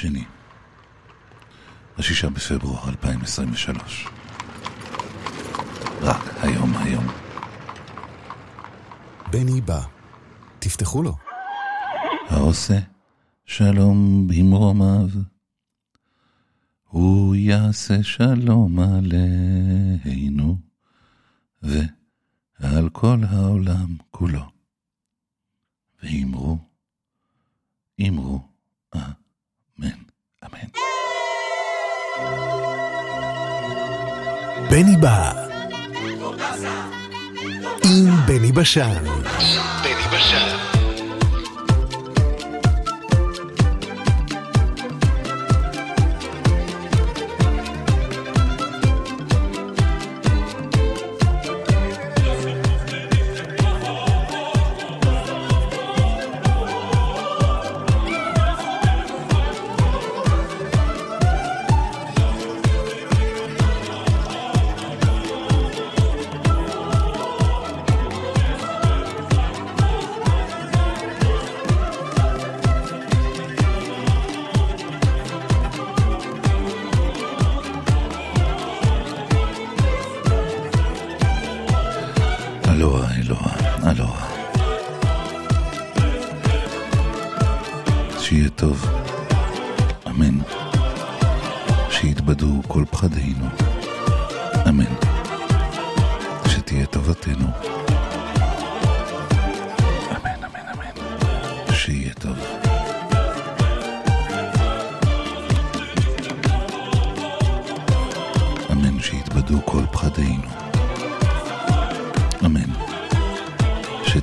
שני, השישה בפברואר 2023. רק היום היום. בני בא, תפתחו לו. העושה שלום במרומיו, הוא יעשה שלום עלינו ועל כל העולם כולו. ואמרו, אמרו, אמן. אמן. בני בא. עם בני בשן. עם בני בשן.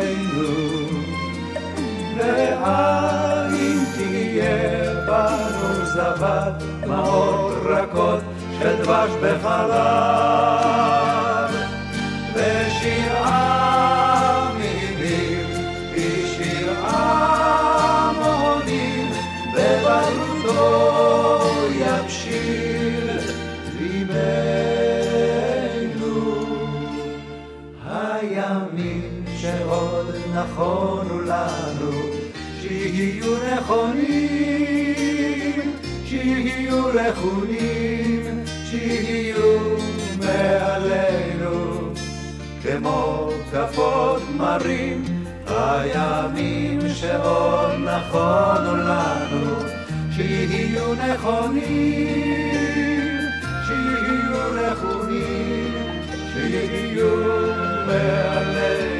בינינו, ואם תהיה בנו זבת, מעות רכות של דבש בחלב. יכולנו לנו, שיהיו נכונים, שיהיו לחונים, שיהיו מעלינו, כמו כפות מרים, הימים שעוד נכונו לנו, שיהיו נכונים, שיהיו לחונים, שיהיו מעלינו.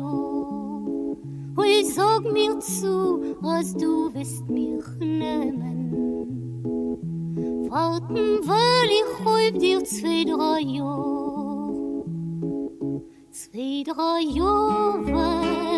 Ui sag mir zu was du wirst mir nehmen. Warten weil ich heut dir zwei drei Jo Zwei drei Jo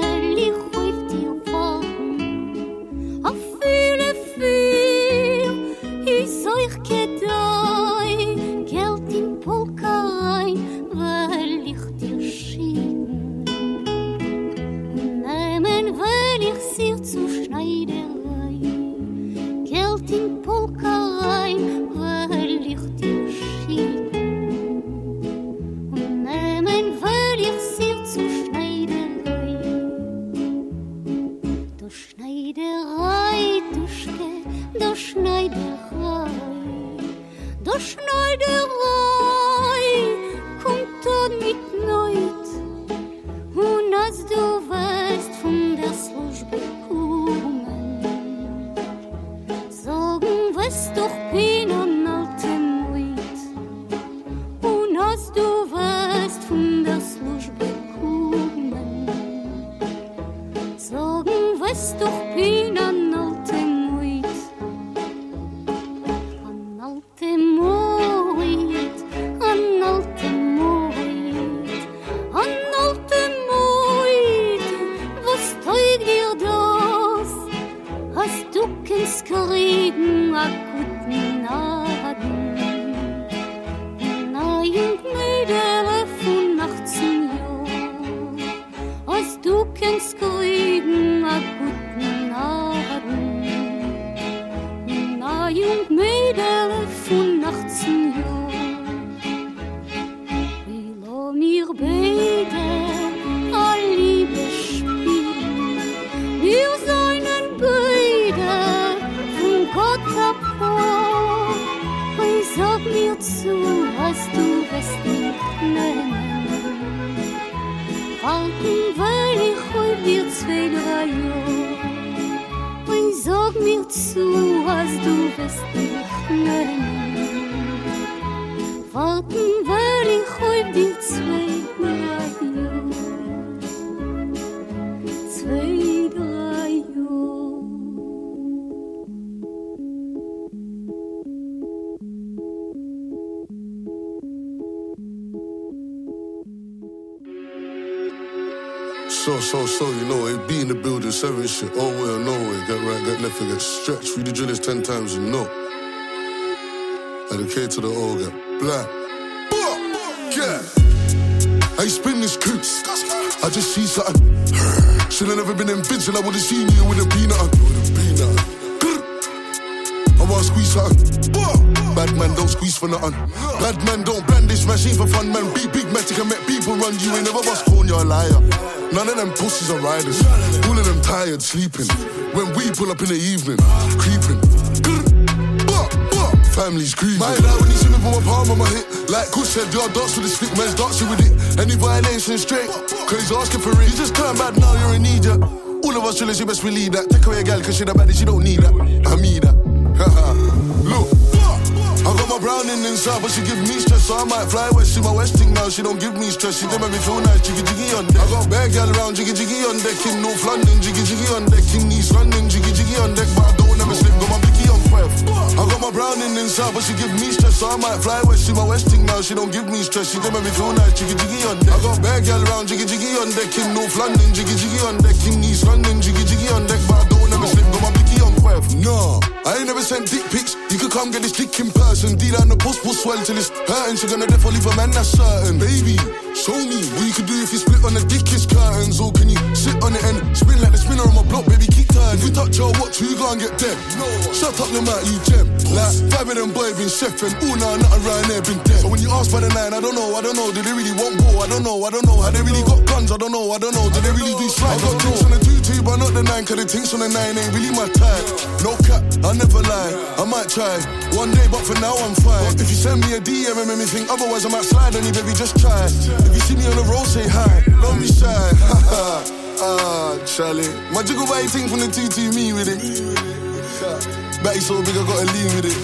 dir zwei, drei Jahre. Und sag mir zu, was du wirst mich nennen Warten, weil ich heut dir zwei, So, you know it. Be in the building, seven shit. Oh, well, no way. Get right, get left, get stretched. Read the drillers ten times, you know. And the K to the O, get black. Yeah. I spin this coots. I just see something. Should've never been in bitch and I would've seen you with a peanut. With a peanut. I wanna squeeze something. Bad man don't squeeze for nothing. Bad man don't brandish machine for fun, man. Be big matic and make people run. You ain't never bust corn, you're a liar. None of them pussies are riders. All of them tired, sleeping. When we pull up in the evening, creeping. Family's grieving. My dad when he see me put my palm on my hip. Like Kush said, y'all dance with the stick, man's dancing with it. Any violation straight, cause he's asking for it. You just turn bad now, you're in need, yeah. All of us chillers, you best believe that. Take away a gal, cause she the baddest, she don't need that. I mean that. Look. Browning inside, but she give me stress, so I might fly west. She my westing now, she don't give me stress. She don't make me feel nice, jiggy jiggy on deck. I got bad gal around, jiggy jiggy on deck. In North London, jiggy jiggy on deck. In East London, jiggy jiggy on deck. But I don't ever slip, got my blicky on five. I got my browning inside, but she give me stress, so I might fly west. She my westing now, she don't give me stress. She don't make me feel nice, jiggy jiggy on deck. I got bad gal around, jiggy jiggy on deck. In North London, jiggy jiggy on deck. In East London, jiggy jiggy on deck. But I don't ever slip, on five. No, I ain't never sent dick pics. You could come get this dick in person. D down the post will swell till it's hurting. She gonna definitely leave a man, that's certain. Baby, show me what you could do if you split on the dickest curtains. Or can you sit on it and spin like the spinner on my block, baby, keep If you touch your watch, you gonna get dead. No, shut up your mouth, you gem. Like, five of them boy been chefing. Ooh, nah, not around there been dead. So when you ask by the nine, I don't know, I don't know. Do they really want war? I don't know, I don't know. Have they really got guns? I don't know, I don't know. Do they really do slide? I got drinks on the 2 but not the 9, cause the things on the 9 ain't really my type. No cap, I never lie. I might try one day, but for now I'm fine. If you send me a DM and make me think otherwise, I might slide on you, baby, just try. If you see me on the road, say hi. Don't be shy. Ah, Charlie. My jiggle body ting from the TT me with it. Back so big, I gotta leave with it.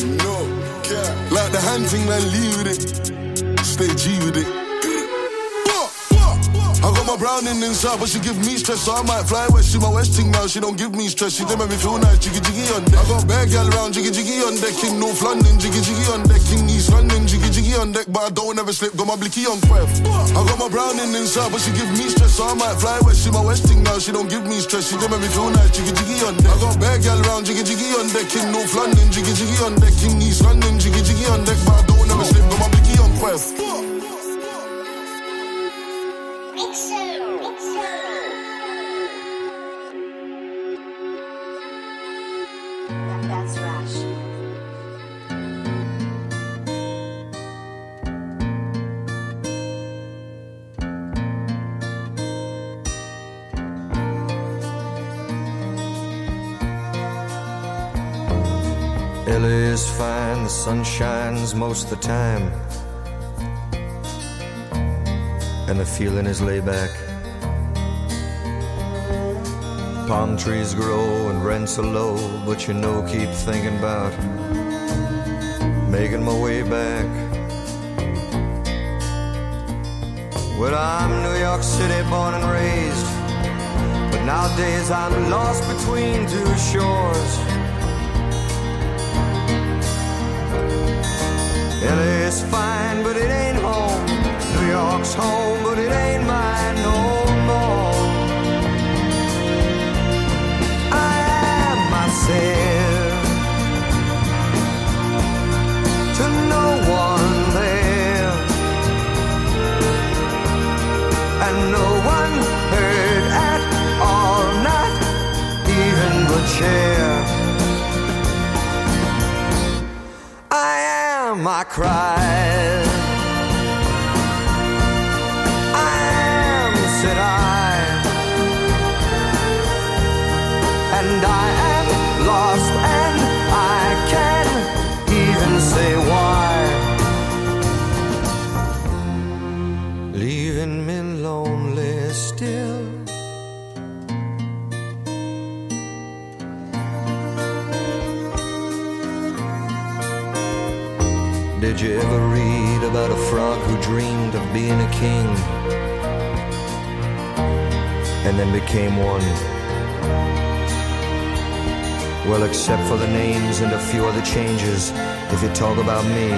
You know, like the hand thing, man, leave with it. Stay G with it. I got my browning inside, but she give me stress, so I might fly west. She my west now, she don't give me stress. She make me feel nice, jiggy jiggy on deck. I got bad gal round, jiggy jiggy on deck. In North London, jiggy jiggy on deck. In East London, jiggy jiggy on deck. But I don't ever slip, got my blicky on quiff. I got my browning inside, but she give me stress, so I might fly west. She my west thing now, she don't give me stress. She did make me feel nice, jiggy jiggy on deck. I got bad gal round, jiggy jiggy on deck. In North London, jiggy jiggy on deck. In East London, jiggy jiggy on deck. But I don't ever slip, got my blicky on quiff. The sun shines most the time. And the feeling is laid back. Palm trees grow and rents are low, but you know, keep thinking about making my way back. Well, I'm New York City born and raised, but nowadays I'm lost between two shores. LA's fine, but it ain't home. New York's home, but it ain't mine no more. I am myself to no one there, and no one heard at all, not even the chair. my cries. Being a king and then became one? Well, except for the names and a few other changes, if you talk about me,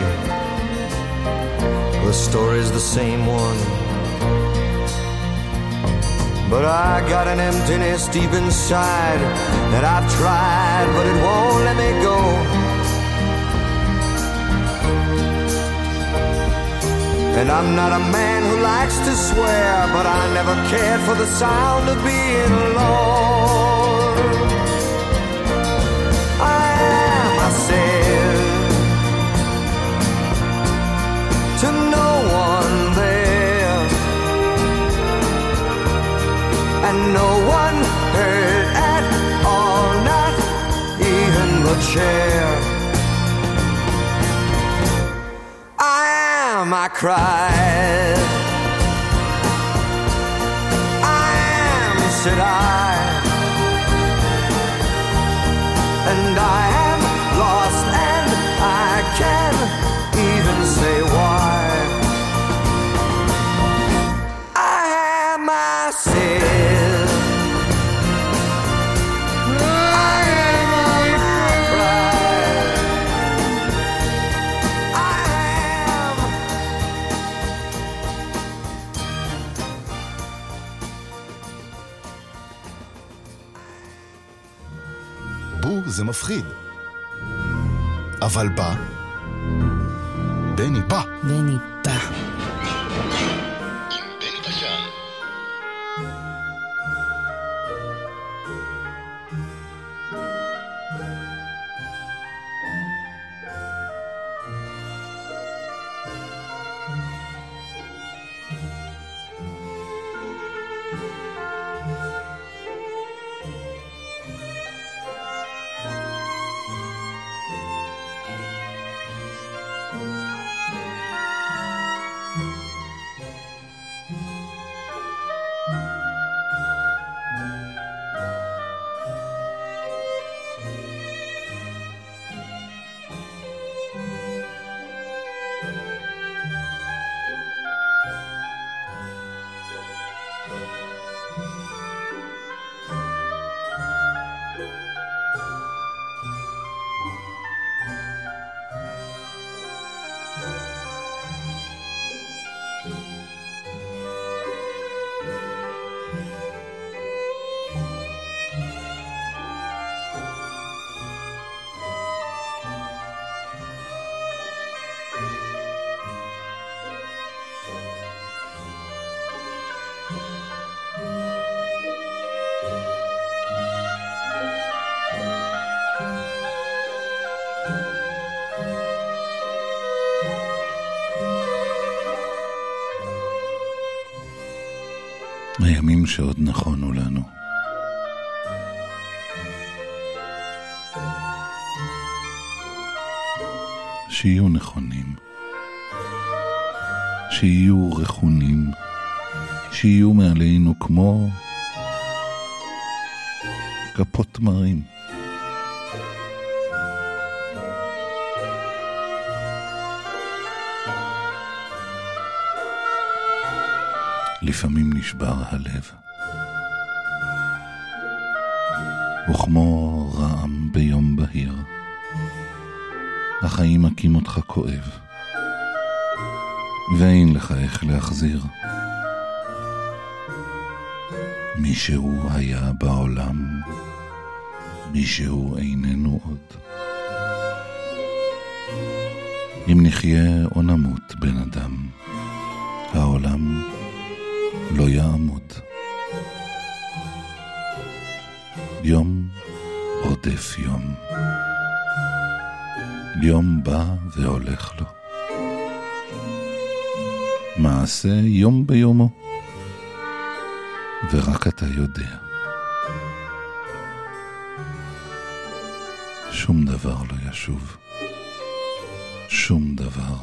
the story's the same one. But I got an emptiness deep inside that I've tried, but it won't let me go. And I'm not a man who likes to swear, but I never cared for the sound of being alone. I am myself to no one there, and no one heard at all, not even the chair. I cried. I am, said I. זה מפחיד. אבל בא, בני בא. בני הימים שעוד נכונו לנו. שיהיו נכונים, שיהיו רכונים, שיהיו מעלינו כמו כפות תמרים. לפעמים נשבר הלב. וכמו רעם ביום בהיר, החיים מכים אותך כואב, ואין לך איך להחזיר. מישהו היה בעולם, מישהו איננו עוד. אם נחיה או נמות, בן אדם, העולם לא יעמוד. יום רודף יום. יום בא והולך לו. מעשה יום ביומו, ורק אתה יודע. שום דבר לא ישוב. שום דבר.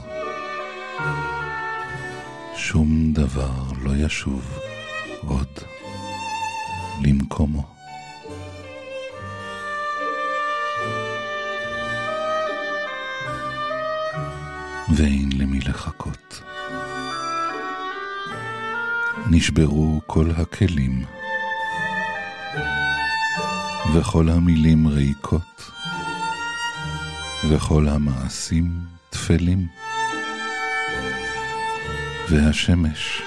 שום דבר לא ישוב עוד למקומו. ואין למי לחכות. נשברו כל הכלים, וכל המילים ריקות, וכל המעשים טפלים. והשמש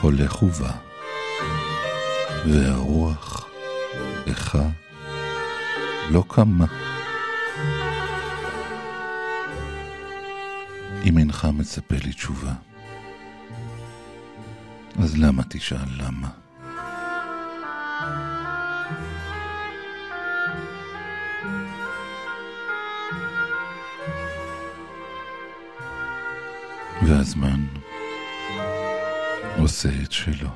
הולך ובא, והרוח לך לא קמה. אם אינך מצפה לי תשובה, אז למה תשאל למה? והזמן עושה את שלו.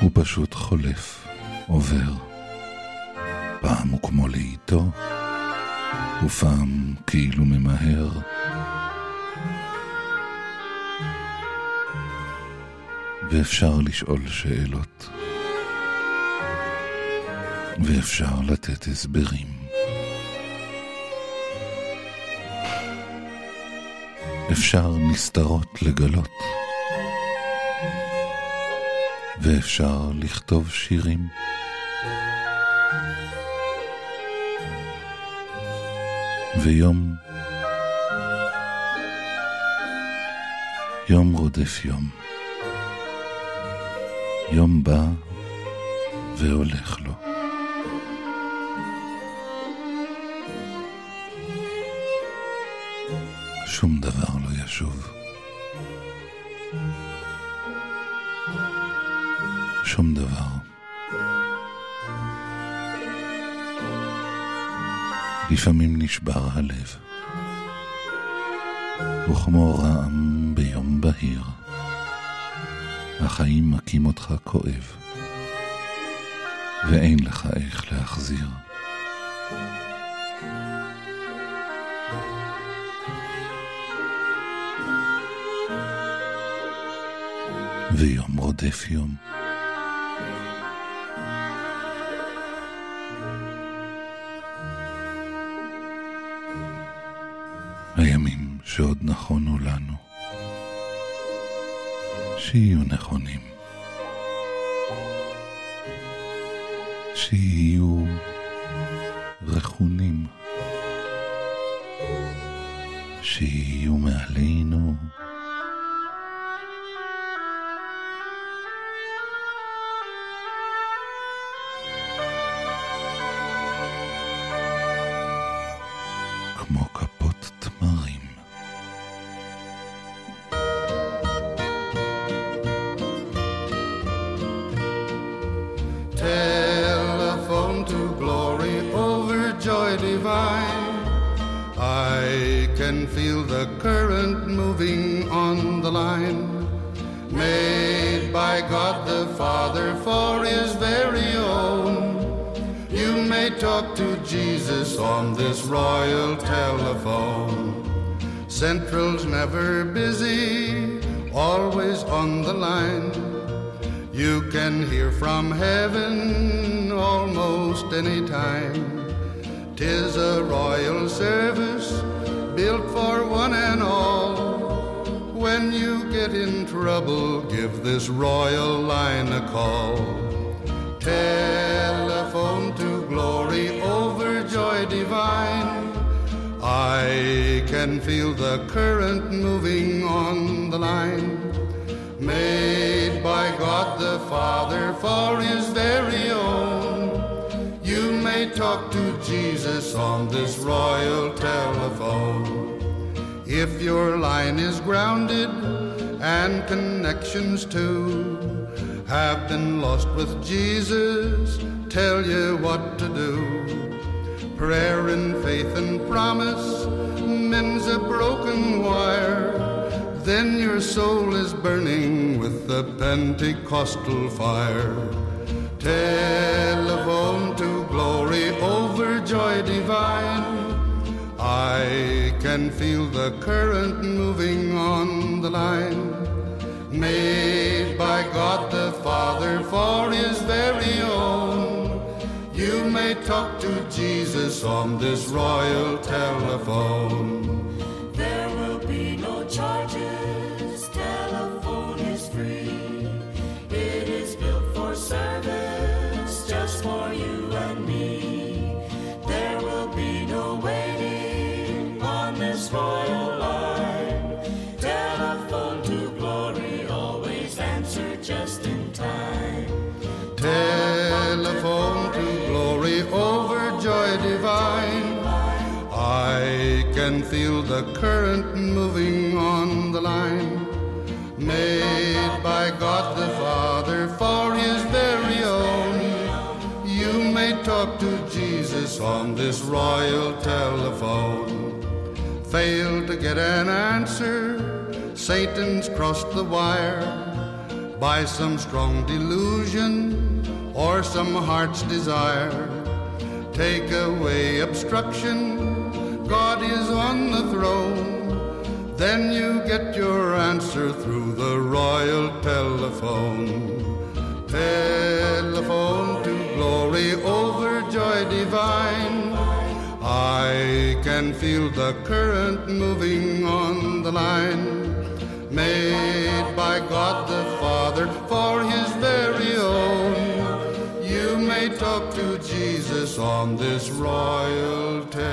הוא פשוט חולף, עובר. פעם הוא כמו לאיתו, ופעם כאילו ממהר. ואפשר לשאול שאלות, ואפשר לתת הסברים. אפשר נסתרות לגלות, ואפשר לכתוב שירים. ויום, יום רודף יום. יום בא והולך לו. שום דבר לפעמים נשבר הלב, וכמו רעם ביום בהיר, החיים מכים אותך כואב, ואין לך איך להחזיר. ויום רודף יום. שעוד נכונו לנו, שיהיו נכונים. שיהיו רכונים. שיהיו מעלינו. Can feel the current moving on the line. made by God the Father for his very own. You may talk to Jesus on this royal telephone. Central's never busy, always on the line. You can hear from heaven almost any time. Tis a royal service built for one and all. When you get in trouble, give this royal line a call. Telephone to glory over joy divine. I can feel the current moving on the line. Made by God the Father for his very own. Talk to Jesus on this royal telephone. If your line is grounded and connections too have been lost with Jesus, tell you what to do. Prayer and faith and promise mends a broken wire. Then your soul is burning with the Pentecostal fire. Telephone joy divine. I can feel the current moving on the line. Made by God the Father for his very own. You may talk to Jesus on this royal telephone. Telephone to glory over joy divine. I can feel the current moving on the line. Made by God the Father for his very own. You may talk to Jesus on this royal telephone. Fail to get an answer, Satan's crossed the wire by some strong delusion or some heart's desire. Take away obstruction, God is on the throne. Then you get your answer through the royal telephone. Telephone to glory over joy divine. I can feel the current moving on the line. Made by God the Father for his very. Talk to Jesus on this royal telephone.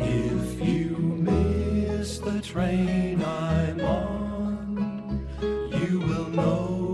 If you miss the train I'm on, you will know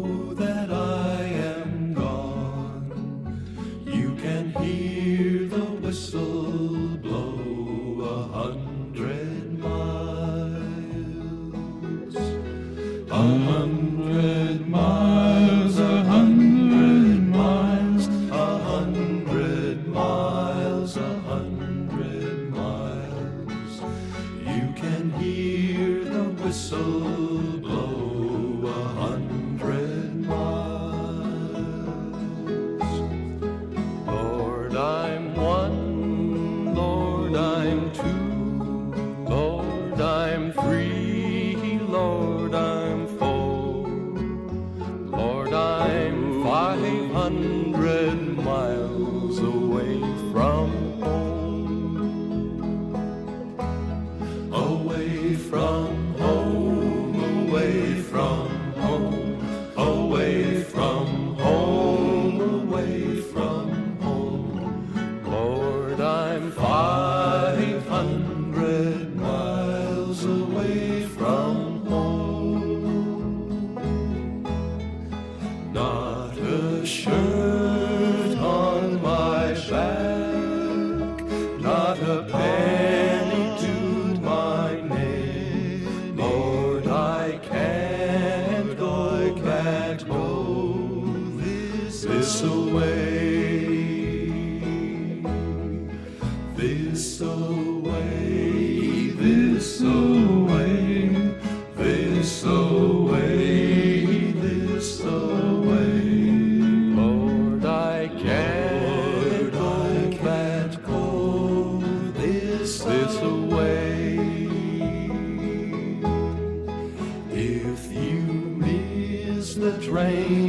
rain.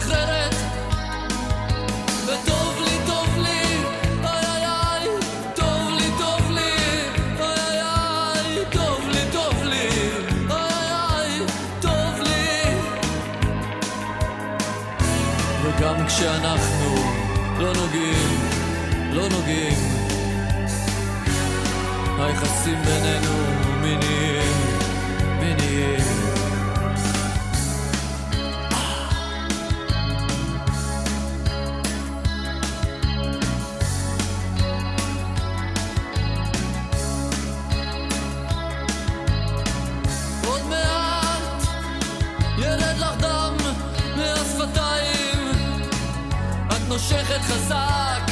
משתחררת. וטוב לי, טוב לי, אוי אוי אוי טוב לי, טוב לי, אוי אוי אוי טוב לי, טוב לי, אוי אוי אוי טוב לי. וגם כשאנחנו לא נוגעים, לא נוגעים היחסים בינינו J'ai fait de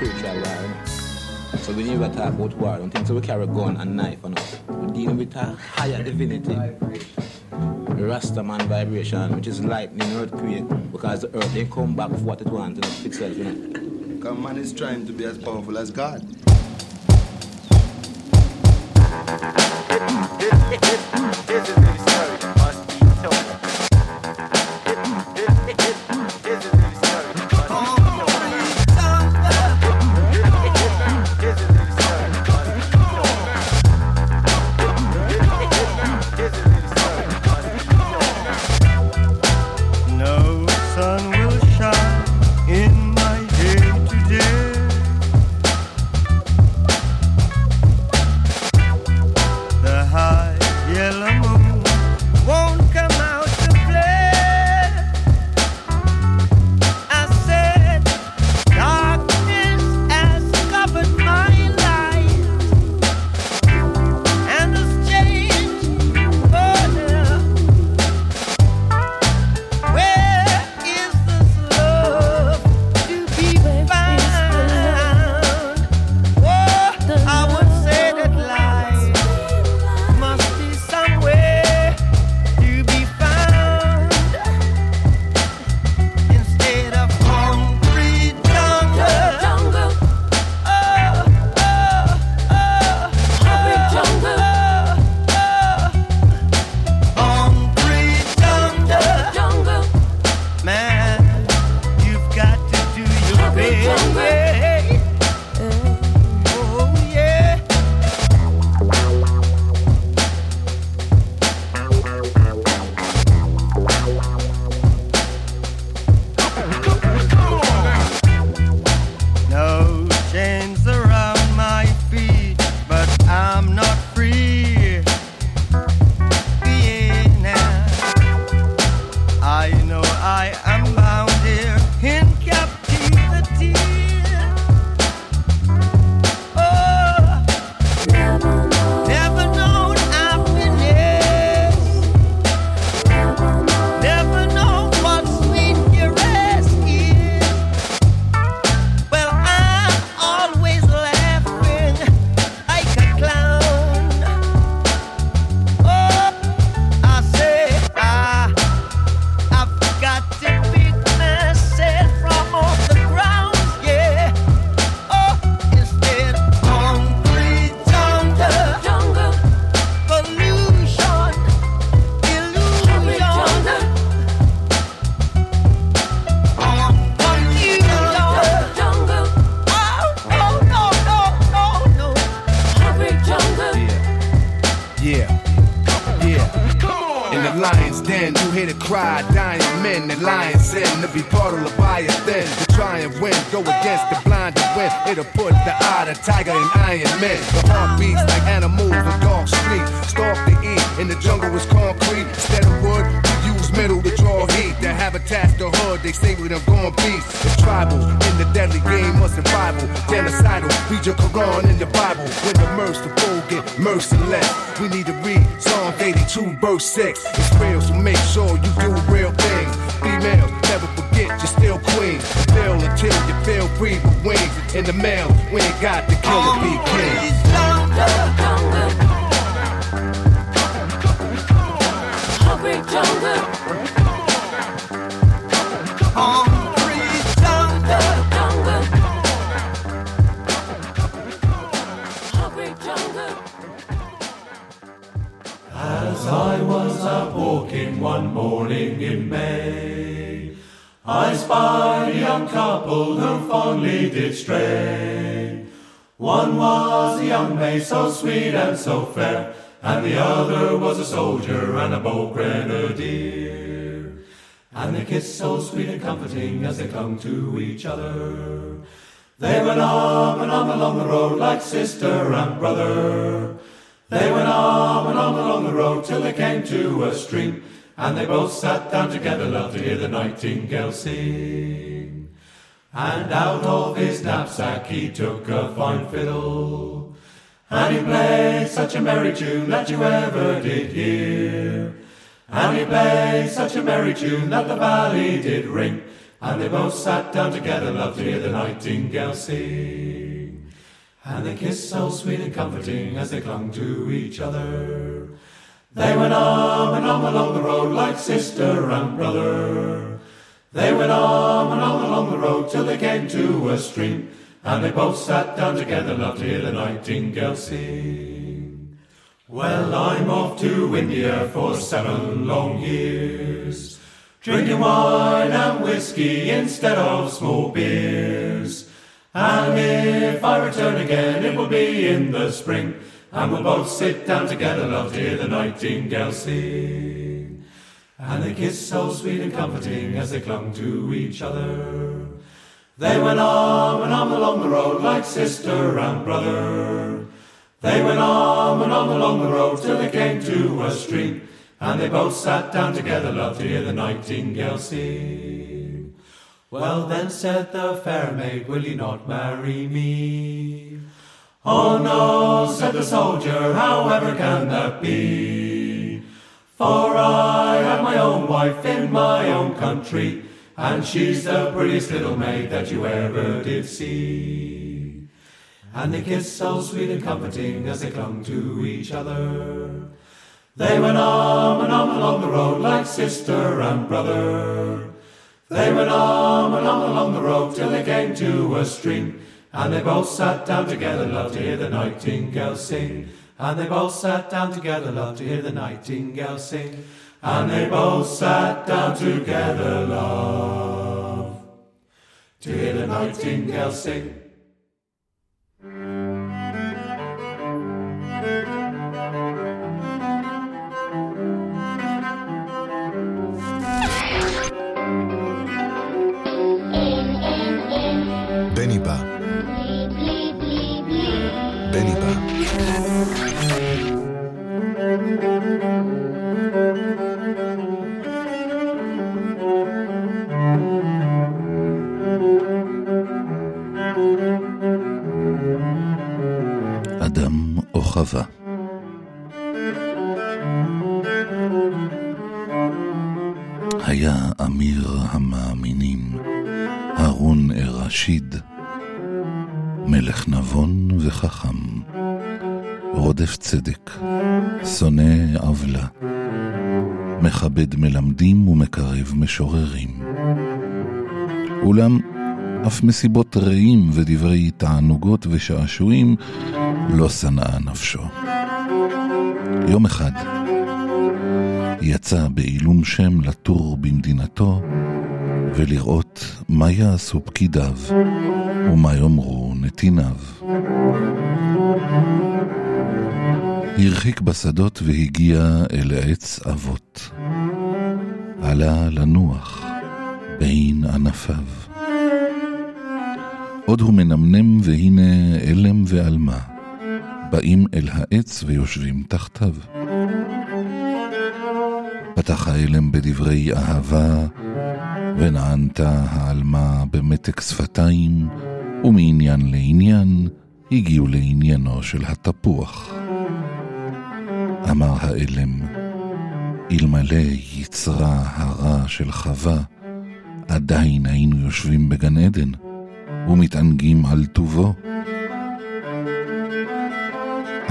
spiritual war. So we never talk about war. Don't think so we carry a gun and knife on us. We're dealing with a higher divinity. Rastaman vibration, which is lightning, earthquake, because the earth they come back with what it wants and it itself, you know. Because man is trying to be as powerful as God. In the mail, we ain't got the killer be king. Hungry. Hungry. As I was out walking one morning in May, I spied a young couple who fondly did stray. One was a young maid so sweet and so fair, and the other was a soldier and a bold grenadier. And they kissed so sweet and comforting as they clung to each other. They went arm and arm along the road like sister and brother. They went arm and arm along the road till they came to a stream, and they both sat down together, love, to hear the nightingale sing. And out of his knapsack he took a fine fiddle, and he played such a merry tune that you ever did hear. And he played such a merry tune that the valley did ring, and they both sat down together, love, to hear the nightingale sing. And they kissed so sweet and comforting as they clung to each other. They went arm in arm along the road like sister and brother. They went on and on along the road till they came to a stream, and they both sat down together, love, to hear the nightingale sing. Well, I'm off to India for seven long years, drinking wine and whiskey instead of small beers. And if I return again, it will be in the spring, and we'll both sit down together, love, to hear the nightingale sing. And they kissed so sweet and comforting as they clung to each other. They went arm and arm along the road like sister and brother. They went arm and arm along the road till they came to a stream, and they both sat down together, love, to hear the nightingale sing. Well then said the fair maid, will you not marry me? Oh no, said the soldier, however can that be? For I have my own wife in my own country, and she's the prettiest little maid that you ever did see. And they kissed so sweet and comforting as they clung to each other. They went arm in arm along the road like sister and brother. They went arm in arm along the road till they came to a stream, and they both sat down together, loved to hear the nightingale sing. And they both sat down together, love, to hear the nightingale sing. And they both sat down together, love, to hear the nightingale sing. היה אמיר המאמינים, הרון א-רשיד, מלך נבון וחכם, רודף צדק, שונא עוולה, מכבד מלמדים ומקרב משוררים. אולם אף מסיבות רעים ודברי תענוגות ושעשועים לא שנאה נפשו. יום אחד יצא בעילום שם לטור במדינתו ולראות מה יעשו פקידיו ומה יאמרו נתיניו. הרחיק בשדות והגיע אל עץ אבות. עלה לנוח בין ענפיו. עוד הוא מנמנם והנה אלם ועלמה, באים אל העץ ויושבים תחתיו. פתח האלם בדברי אהבה, ונענתה העלמה במתק שפתיים, ומעניין לעניין הגיעו לעניינו של התפוח. אמר האלם, אלמלא יצרה הרע של חווה, עדיין היינו יושבים בגן עדן ומתענגים על טובו.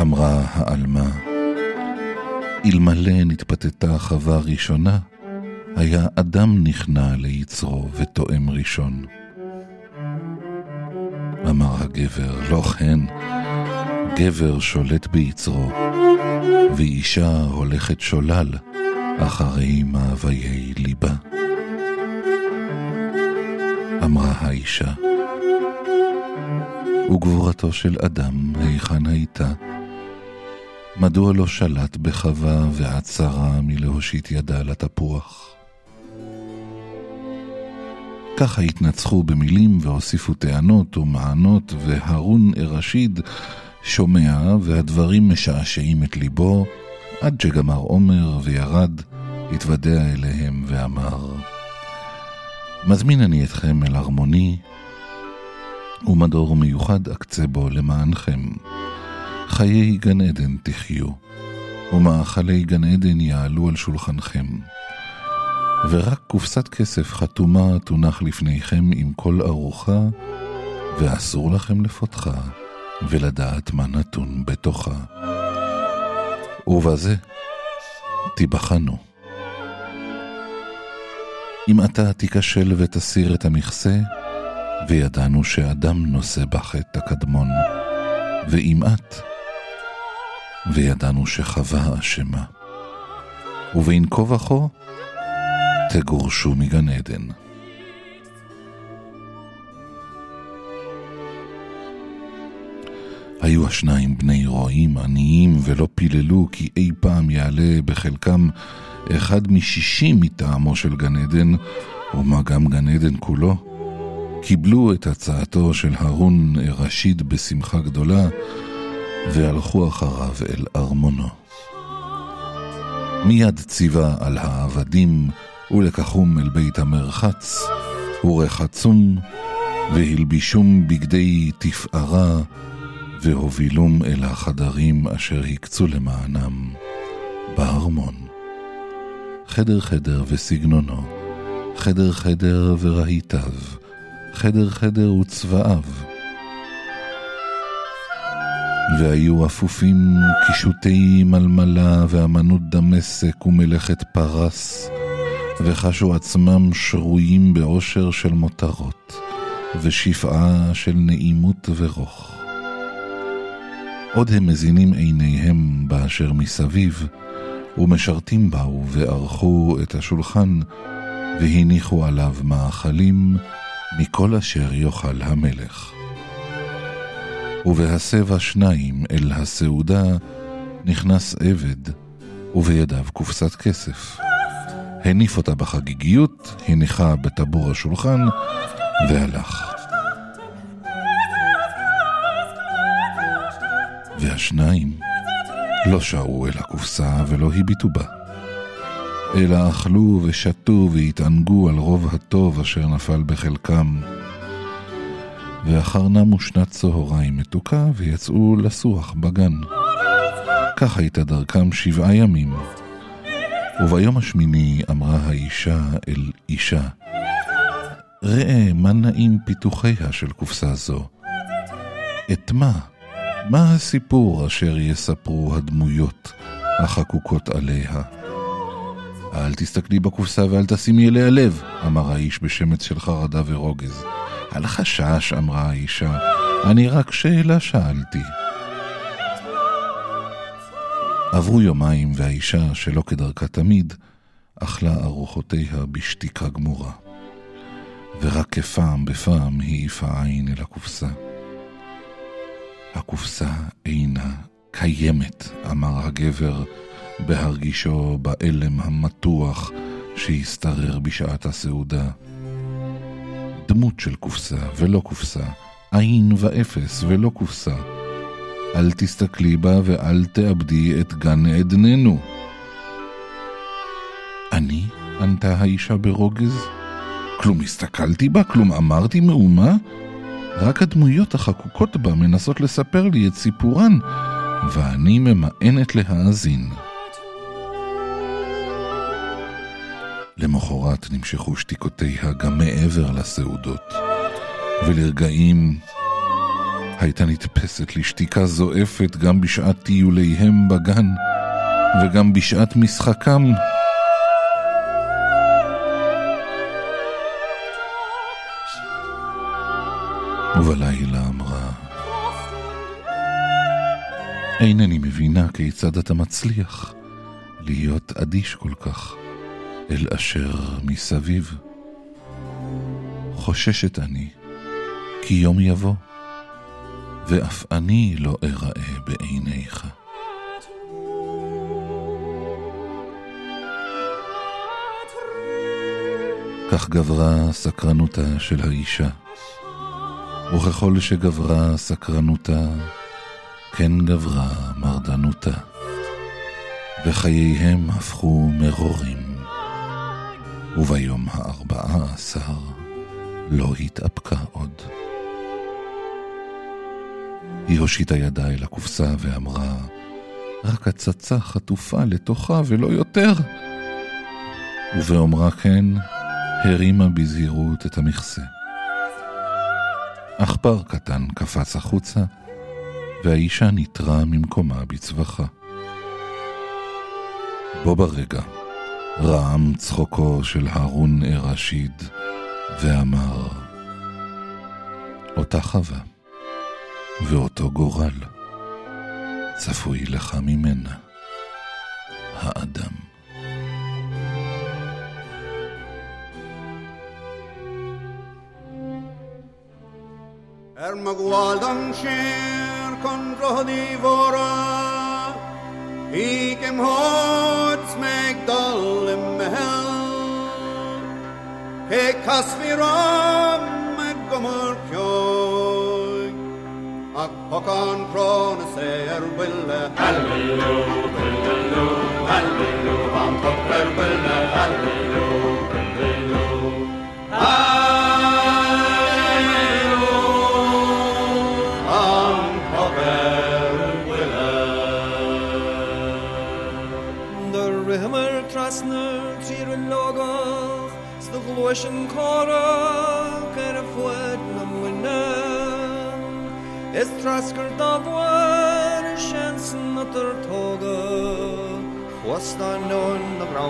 אמרה העלמה, אלמלא נתפתתה חווה ראשונה, היה אדם נכנע ליצרו ותואם ראשון. אמר הגבר, לא כן, גבר שולט ביצרו, ואישה הולכת שולל אחרי מאוויי ליבה. אמרה האישה, וגבורתו של אדם היכן הייתה? מדוע לא שלט בחווה ועצרה מלהושיט ידה לתפוח? ככה התנצחו במילים והוסיפו טענות ומענות, והרון א-רשיד שומע, והדברים משעשעים את ליבו, עד שגמר עומר וירד, התוודע אליהם ואמר, מזמין אני אתכם אל ארמוני, ומדור מיוחד אקצה בו למענכם. חיי גן עדן תחיו, ומאכלי גן עדן יעלו על שולחנכם. ורק קופסת כסף חתומה תונח לפניכם עם כל ארוחה, ואסור לכם לפותחה, ולדעת מה נתון בתוכה. ובזה תיבחנו. אם אתה תיכשל ותסיר את המכסה, וידענו שאדם נושא בחטא הקדמון, ואם את, וידענו שחווה אשמה. ובין כה וכה, תגורשו מגן עדן. היו השניים בני רועים עניים ולא פיללו כי אי פעם יעלה בחלקם אחד משישים מטעמו של גן עדן, ומה גם גן עדן כולו. קיבלו את הצעתו של הרון רשיד בשמחה גדולה, והלכו אחריו אל ארמונו. מיד ציווה על העבדים ולקחום אל בית המרחץ, ורחצום, והלבישום בגדי תפארה, והובילום אל החדרים אשר הקצו למענם בארמון. חדר חדר וסגנונו, חדר חדר ורהיטיו, חדר חדר וצבאיו. והיו אפופים קישוטי מלמלה ואמנות דמשק ומלאכת פרס, וחשו עצמם שרויים באושר של מותרות, ושפעה של נעימות ורוך. עוד הם מזינים עיניהם באשר מסביב, ומשרתים באו וערכו את השולחן, והניחו עליו מאכלים מכל אשר יאכל המלך. ובהסב שניים אל הסעודה נכנס עבד, ובידיו קופסת כסף. הניף אותה בחגיגיות, הניחה בטבור השולחן, והלך. והשניים לא שרו אל הקופסה ולא הביטו בה, אלא אכלו ושתו והתענגו על רוב הטוב אשר נפל בחלקם. ואחר נמו שנת צהריים מתוקה ויצאו לסוח בגן. כך הייתה דרכם שבעה ימים. וביום השמיני אמרה האישה אל אישה, ראה מה נעים פיתוחיה של קופסה זו. את מה? מה הסיפור אשר יספרו הדמויות החקוקות עליה? אל תסתכלי בקופסה ואל תשימי אליה לב, אמר האיש בשמץ של חרדה ורוגז. אל חשש, אמרה האישה, אני רק שאלה שאלתי. עברו יומיים והאישה, שלא כדרכה תמיד, אכלה ארוחותיה בשתיקה גמורה. ורק כפעם בפעם העיפה עין אל הקופסה. הקופסה אינה קיימת, אמר הגבר, בהרגישו באלם המתוח שהשתרר בשעת הסעודה. דמות של קופסה ולא קופסה, עין ואפס ולא קופסה. אל תסתכלי בה ואל תאבדי את גן עדננו. אני? ענתה האישה ברוגז. כלום הסתכלתי בה? כלום אמרתי מאומה? רק הדמויות החקוקות בה מנסות לספר לי את סיפורן, ואני ממאנת להאזין. למחרת נמשכו שתיקותיה גם מעבר לסעודות, ולרגעים הייתה נתפסת לשתיקה זועפת גם בשעת טיוליהם בגן, וגם בשעת משחקם. ובלילה אמרה, אינני מבינה כיצד אתה מצליח להיות אדיש כל כך אל אשר מסביב. חוששת אני, כי יום יבוא, ואף אני לא אראה בעיניך. כך גברה סקרנותה של האישה. וככל שגברה סקרנותה, כן גברה מרדנותה, וחייהם הפכו מרורים, וביום הארבעה עשר לא התאפקה עוד. היא הושיטה ידה אל הקופסה ואמרה, רק הצצה חטופה לתוכה ולא יותר. ובאומרה כן, הרימה בזהירות את המכסה. עכבר קטן קפץ החוצה, והאישה ניטרה ממקומה בצווחה. בו ברגע רעם צחוקו של הרון א-רשיד, ואמר, אותה חווה, ואותו גורל, צפוי לך ממנה, האדם. Er magwaldam shir kon rohdi vora Ik hem hort to dollem hell He kas viram meg gomor kjoj. Ak hokan prone ser bille Hallilu, bille, lu Hallilu, han topper bille Hallilu wish and coral get a foot no winner. It's trasker a chance. What's the known the brown.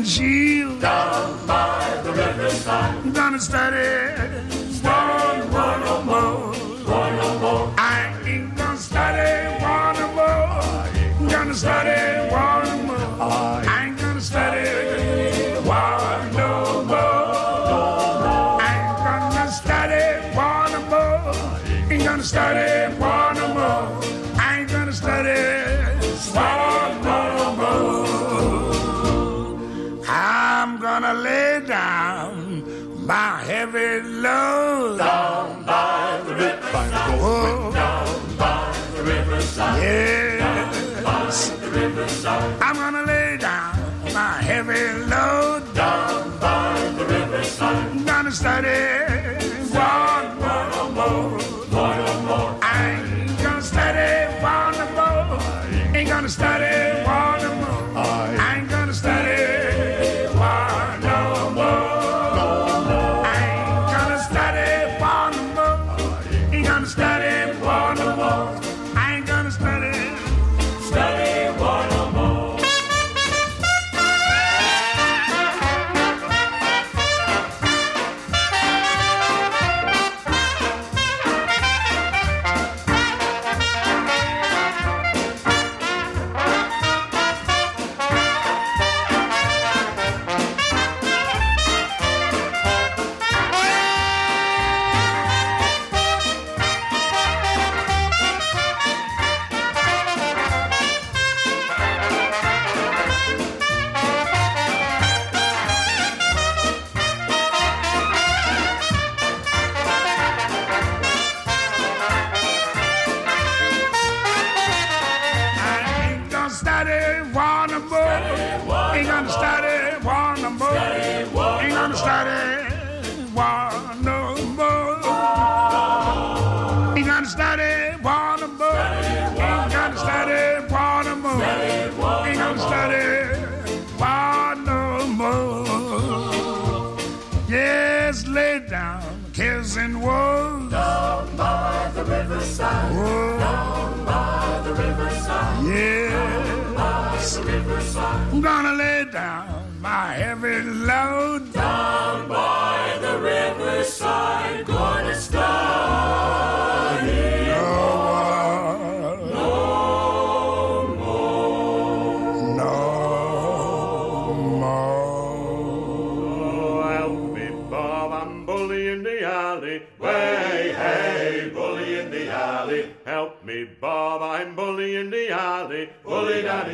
and she I'm gonna lay down my heavy load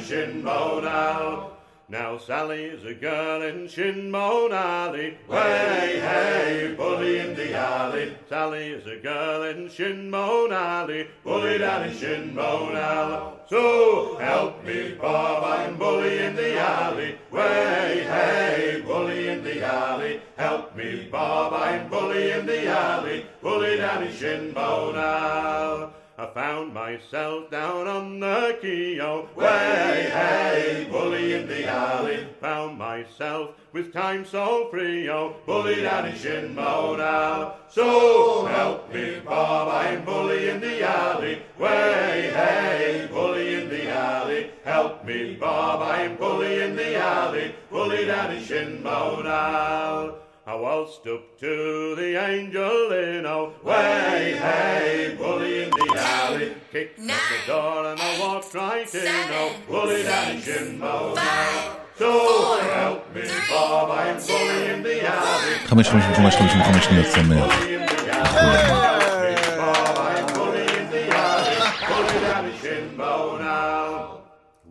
Shinbone Alley. Now Sally's a girl in Shinbone Alley. Way, hey, bully in the alley. Sally is a girl in Shinbone Alley. Bully down in Shinbone Alley. So help me, Bob, I'm bully in the alley. Way, hey, bully in the alley. Help me, Bob, I'm bully in the alley. Bully down in Shinbone Alley. I found myself down on the Keo. Way, hey, bully in the alley. Found myself with time so free, oh, bully down in Shinbone Alley. So help me, Bob, I'm bully in the alley. Way, hey, bully in the alley. Help me, Bob, I'm bully in the alley. Bully down in Shinbone Alley. I waltzed up to the angel in a way, hey, bully in the alley. Kicked at the door and I walked right in, oh, bully down in Shinbone Alley. So help me, Bob, I'm bully in the alley. 555 שניות שמח.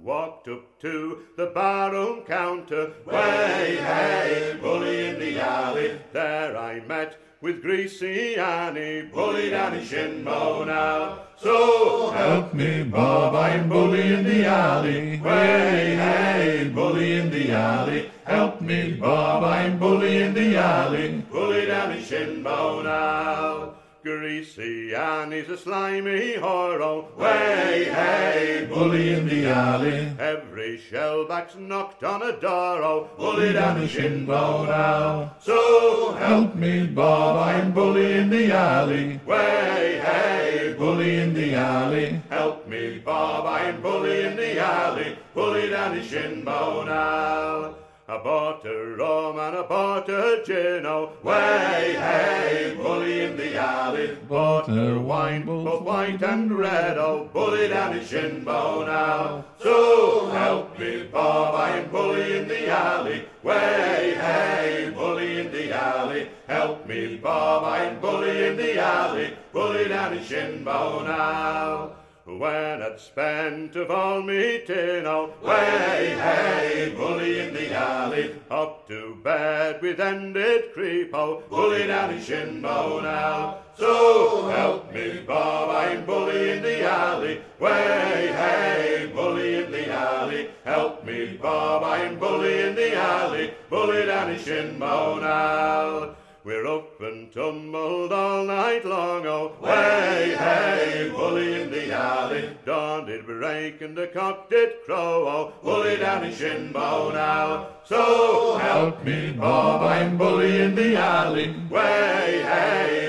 Walked up to the barroom counter, way, hey, bully in the alley. There I met with Greasy Annie, bully down in Shinbone Alley. So help me, Bob, I'm bully in the alley. Way, hey, bully in the alley. Help me, Bob, I'm bully in the alley. Bully in Shinbone Alley. Greasy and he's a slimy horror. Way, hey, bully in the alley. Every shellback's knocked on a door, oh, bully down the shin bone now. So help me, Bob, I'm bully in the alley. Way, hey, bully in the alley. Help me, Bob, I'm bully in the alley. Bully down the shin bone now. A rum and a gin, oh, way, hey, bully in the alley. A wine, both white and red, oh, bully down his shin bone now. So help me, Bob, I'm bully in the alley. Way, hey, bully in the alley. Help me, Bob, I'm bully in the alley. Bully down his shin bone now. When I'd spent of all me tin, oh, way, hey, bully in the alley, up to bed with ended creep, oh, bully down his shin bone now. So help me, Bob, I'm bully in the alley, way, hey, bully in the alley, help me, Bob, I'm bully in the alley, bully down his shin bone now. We're up and tumbled all night long, oh, way, hey, bully in the alley. Dawn did break and the cock did crow, oh, bully down shin bone now. So help me, Bob, I'm bully in the alley. Way, hey,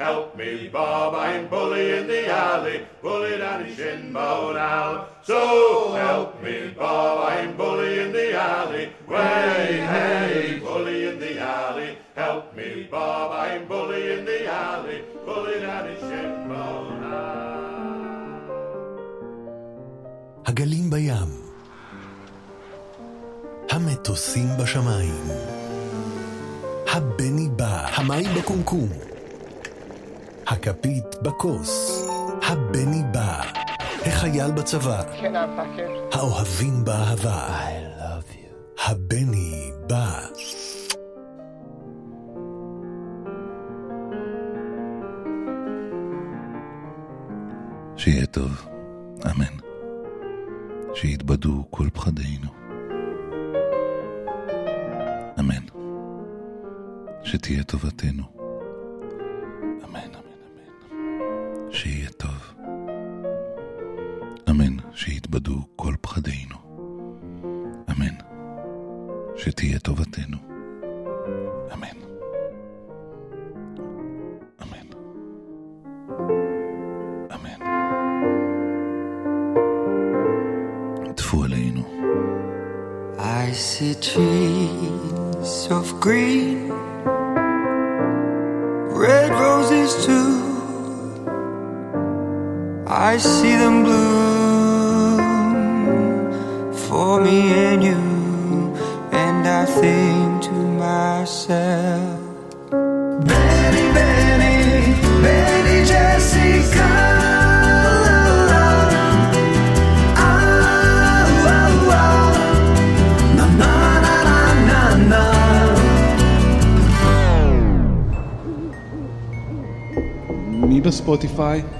Help me, Bob, I'm bully in the alley. Bully down his shin bone now. So help me, Bob, I'm bully in the alley. Way, hey, bully in the alley. Help me, Bob, I'm bully in the alley. Bully down his shin bone now. הגלים בים. המטוסים בשמיים. הבני בא, המים בקומקום. הכפית בכוס. הבני בא, החייל בצבא. האוהבים באהבה. I love you. הבני בא. שיהיה טוב, אמן. שיתבדו כל פחדינו. אמן. שתהיה טובתנו. שיתבדו כל פחדינו. אמן. שתהיה טובתנו. אמן. אמן. אמן. I see trees of green, red roses too. I see them Spotify,